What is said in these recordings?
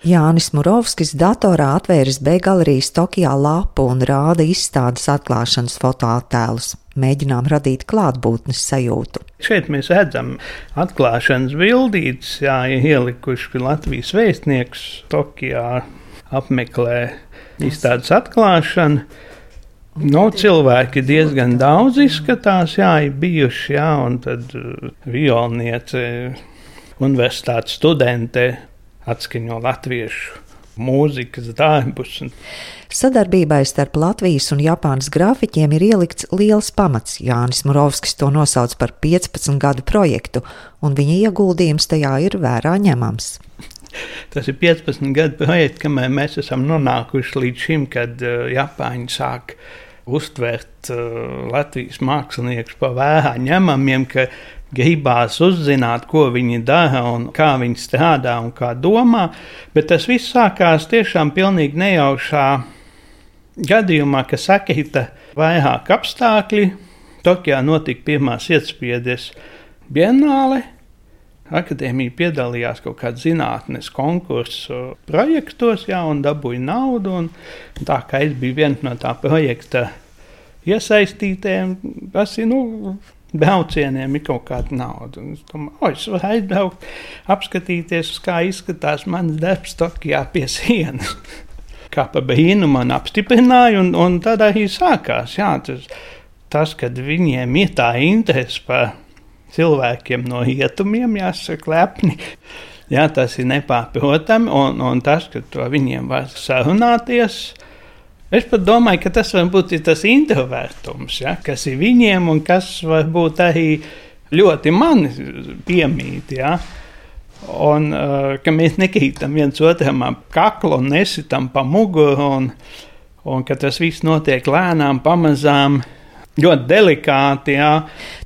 Jānis Murovskis datorā atvēris B-galerijas Tokijā lapu un rāda izstādes atklāšanas fotoattēlus. Mēģinām radīt klātbūtnes sajūtu. Šeit mēs redzam atklāšanas bildītes, jā, ielikuši Latvijas vēstnieks Tokijā apmeklē izstādes atklāšanu. Nu, cilvēki diezgan daudz izskatās, jā, ir bijuši, jā, un tad uh, violniece, universitātes studente atskaņo latviešu mūzikas darbus. Sadarbībai starp Latvijas un Japānas grafiķiem ir ielikts liels pamats. Jānis Murovskis to nosauc par 15 gadu projektu, un viņa ieguldījums tajā ir vērā ņemams. Tas ir 15 gadu projekts, kamēr mēs esam nonākuši līdz šim, kad uh, Japāņi sāk uztvert uh, Latvijas māksliniekus par vērā ņemamiem, ka gribās uzzināt, ko viņi dara un kā viņi strādā un kā domā, bet tas viss sākās tiešām pilnīgi nejaušā gadījumā, ka sakrita vairāk apstākļi. Tokijā notika pirmās iespējas Bienāle. Akadēmija piedalījās kaut kādā zinātnes konkursu projektos, jā, un dabūja naudu. Un tā kā es biju viens no tā projekta iesaistītiem, tas ir nu, braucieniem ir kaut kāda nauda. Es domāju, oh, es varu aizbraukt, apskatīties, kā izskatās mans darbs Tokijā pie sienas. kā pa brīnu man apstiprināja, un, un tad arī sākās. Jā, tas, tas, kad viņiem ir tā interese par cilvēkiem no rietumiem, jāsaka, lepni. Jā, tas ir nepārprotami, un, un tas, ka to viņiem var sarunāties, Es pat domāju, ka tas varbūt ir tas introvertums, ja, kas ir viņiem un kas varbūt arī ļoti man piemīt. Ja. Un uh, ka mēs nekrītam viens otram ap kaklu un nesitam pa muguru, un, un ka tas viss notiek lēnām, pamazām. Uh, ļoti delikāti. Jā.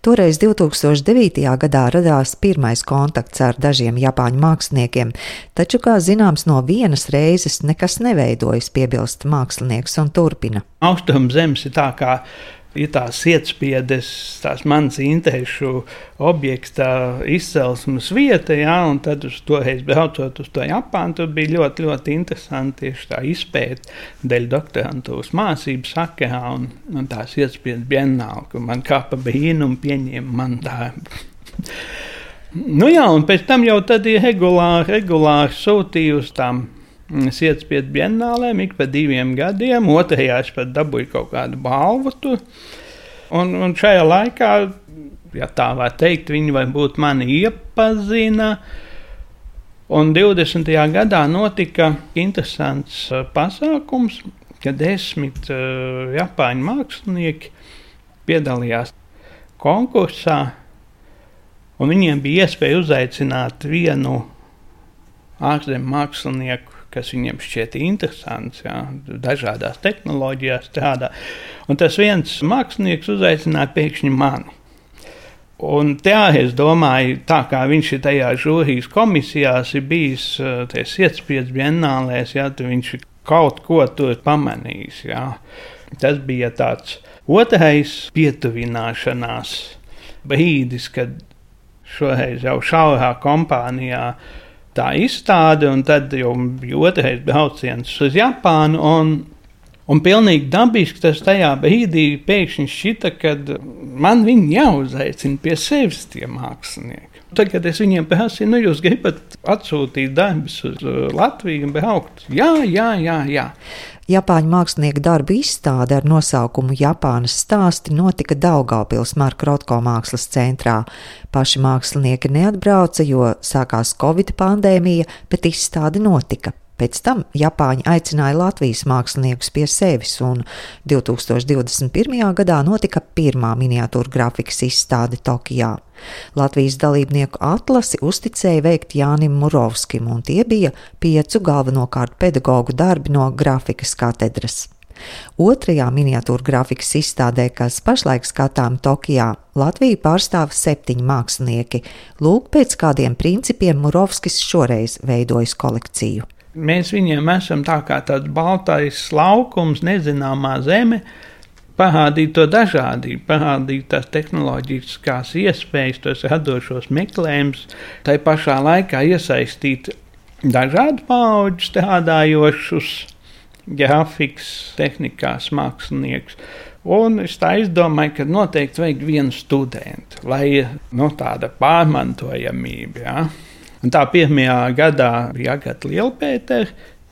Toreiz 2009. gadā radās pirmais kontakts ar dažiem japāņu māksliniekiem, taču, kā zināms, no vienas reizes nekas neveidojas, piebilst mākslinieks un turpina. Austrumzemes ir tā kā ir tās ietspiedes, tās manas interesu objekta izcelsmes vieta, jā, un tad uz toreiz braucot uz to Japānu, tur bija ļoti, ļoti interesanti tieši tā izpēta dēļ doktorantūras mācību sakarā un, un tās ietspiedes bienāli, kur man kā pa brīnumu pieņēma man darbu. nu jā, un pēc tam jau tad ir regulāri, regulāri sūtījusi tām Es iespēju bienālēm ik pa diviem gadiem, otrajā es pat dabūju kaut kādu balvu. Tur. Un, un šajā laikā, ja tā var teikt, viņi varbūt mani iepazina. Un 20. gadā notika interesants uh, pasākums, kad desmit uh, japāņu mākslinieki piedalījās konkursā, un viņiem bija iespēja uzaicināt vienu ārzemju mākslinieku kas viņiem šķiet interesants, jā, dažādās tehnoloģijās strādā. Un tas viens mākslinieks uzaicināja pēkšņi mani. Un tā es domāju, tā kā viņš ir tajā žūrijas komisijās, ir bijis tajās iespējas bienālēs, ja viņš kaut ko tur pamanījis. Jā. Tas bija tāds otrais pietuvināšanās brīdis, kad šoreiz jau šaurā kompānijā tā izstāde, un tad jau otrais brauciens uz Japānu. Un, un pilnīgi dabiski tas tajā brīdī pēkšņi šķita, ka man viņi jāuzaicina pie sevis tie mākslinieki. Tad, kad es viņiem prasīju, nu, jūs gribat atsūtīt darbus uz uh, Latviju un braukt? Jā, jā, jā. jā. Japāņu mākslinieku darbu izstāde ar nosaukumu Japānas stāsti notika Daugavpils Marka Rotko mākslas centrā. Paši mākslinieki neatbrauca, jo sākās Covid pandēmija, bet izstāde notika. Pēc tam Japāņi aicināja Latvijas māksliniekus pie sevis, un 2021. gadā notika pirmā miniatūra grafikas izstāde Tokijā. Latvijas dalībnieku atlasi uzticēja veikt Jānim Murovskim, un tie bija piecu galvenokārt pedagoģu darbi no grafikas katedras. Otrajā miniatūra grafikas izstādē, kas pašlaik skatām Tokijā, Latviju pārstāv septiņi mākslinieki. Lūk, pēc kādiem principiem Murovskis šoreiz veidojas kolekciju. Mēs viņiem esam tā kā tāds baltais laukums, nezināmā zeme, parādīt to dažādību, parādīt tās tehnoloģiskās iespējas, tos radošos meklējumus, tai pašā laikā iesaistīt dažādu pauģu strādājošus grafikas, tehnikās mākslinieks. Un es tā izdomāju, ka noteikti vajag vienu studentu, lai nu, tāda pārmantojamība. Ja? Un tā pirmajā gadā bija Agata Lielpētera,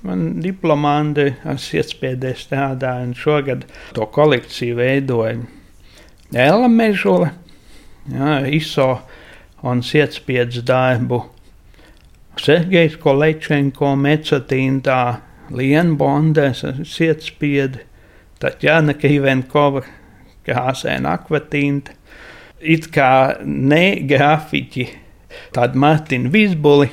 man diplomāti ar sietspiedē strādāja, un šogad to kolekciju veidoja Ella Mežula, ja, ISO un sietspiedas darbu. Sergejs Kolečenko, Mecatīntā, Liena Bondes, sietspiedi, Tatjana Krivenkova, krāsēna akvatīnta. It kā ne grafiķi, tādi Martina Vizbuli,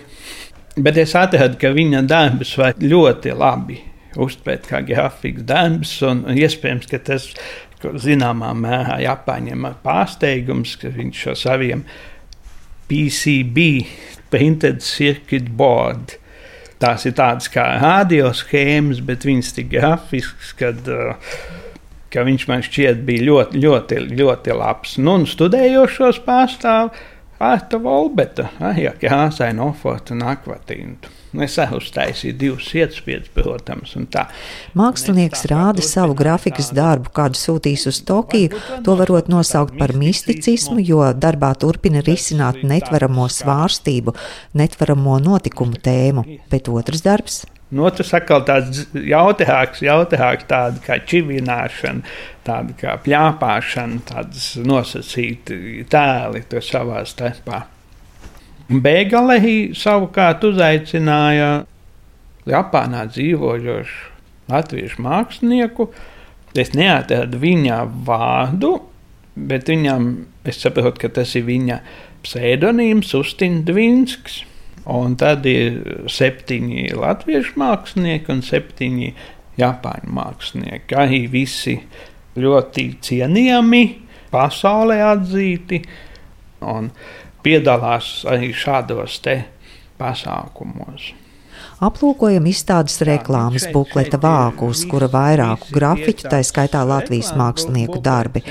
bet es atradu, ka viņa darbus var ļoti labi uztvert kā grafikas darbs, un iespējams, ka tas zināmā mērā jāpaņem pārsteigums, ka viņš šo saviem PCB, printed circuit board, tās ir tādas kā radioschēmas, bet viņas tik grafiskas, kad, ka viņš man šķiet bija ļoti, ļoti, ļoti labs. Nu, un studējošos pārstāv Arta Volbeta, Ahija Krāsaina Oforta un Akvatīntu. Es uztaisīju divus ietspiedus, protams, un tā. Mākslinieks rāda savu grafikas darbu, kādu sūtīs uz Tokiju. To varot nosaukt par misticismu, jo darbā turpina risināt netveramo svārstību, netveramo notikumu tēmu. Bet otrs darbs Nu, tas atkal tāds jautājums, jautājums tāda kā čivināšana, tāda kā pļāpāšana, tādas nosacīti tēli tur savā starpā. Bēgalehī savukārt uzaicināja Japānā dzīvojošu latviešu mākslinieku. Es neatradu viņa vārdu, bet viņam, es saprotu, ka tas ir viņa pseidonīmsUstins Dvinsks. Un tad ir septiņi latviešu mākslinieki un septiņi japāņu mākslinieki. Arī visi ļoti cienījami, pasaulē atzīti un piedalās arī šādos pasākumos. Aplūkojam izstādes reklāmas bukleta vāku, uz kura vairāku grafiķu, tā skaitā Latvijas mākslinieku darbi.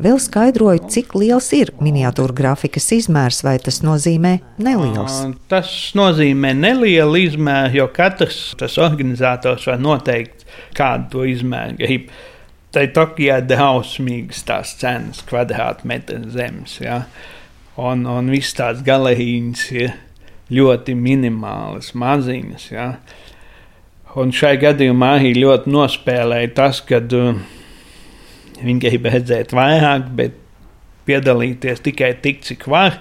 Vēl skaidroju, cik liels ir miniatūra grafikas izmērs, vai tas nozīmē neliels. Tas nozīmē nelielu izmēru, jo katrs tas organizators var noteikt, kādu to izmēru grib. Tokijā ir drausmīgas tās cenas, kvadrātmetra zemes. Ja? Un, un viss tās galeriņas ir ļoti minimālas, maziņas. Ja? Un šai gadījumā arī ļoti nospēlēja tas, ka uh, viņi grib redzēt vairāk, bet piedalīties tikai tik, cik var.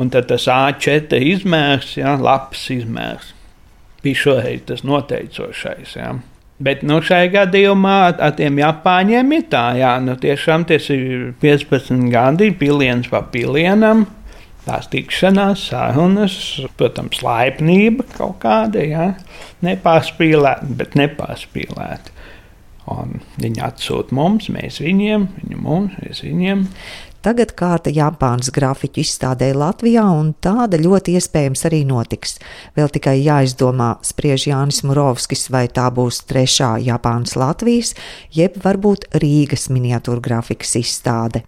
Un tad tas A4 izmērs, ja, labs izmērs, bija šoreiz tas noteicošais. Ja. Bet nu, šajā gadījumā ar tiem Japāņiem ir tā, jā, nu, tiešām tas ir 15 gadi, piliens pa pilienam tās tikšanās, sarunas, protams, laipnība kaut kāda, ja? nepārspīlēta, bet nepārspīlēta. Un viņi atsūta mums, mēs viņiem, viņi mums, mēs viņiem. Tagad kārta Japānas grafiķu izstādē Latvijā, un tāda ļoti iespējams arī notiks. Vēl tikai jāizdomā, spriež Jānis Murovskis, vai tā būs trešā Japānas Latvijas, jeb varbūt Rīgas miniatūra grafikas izstāde.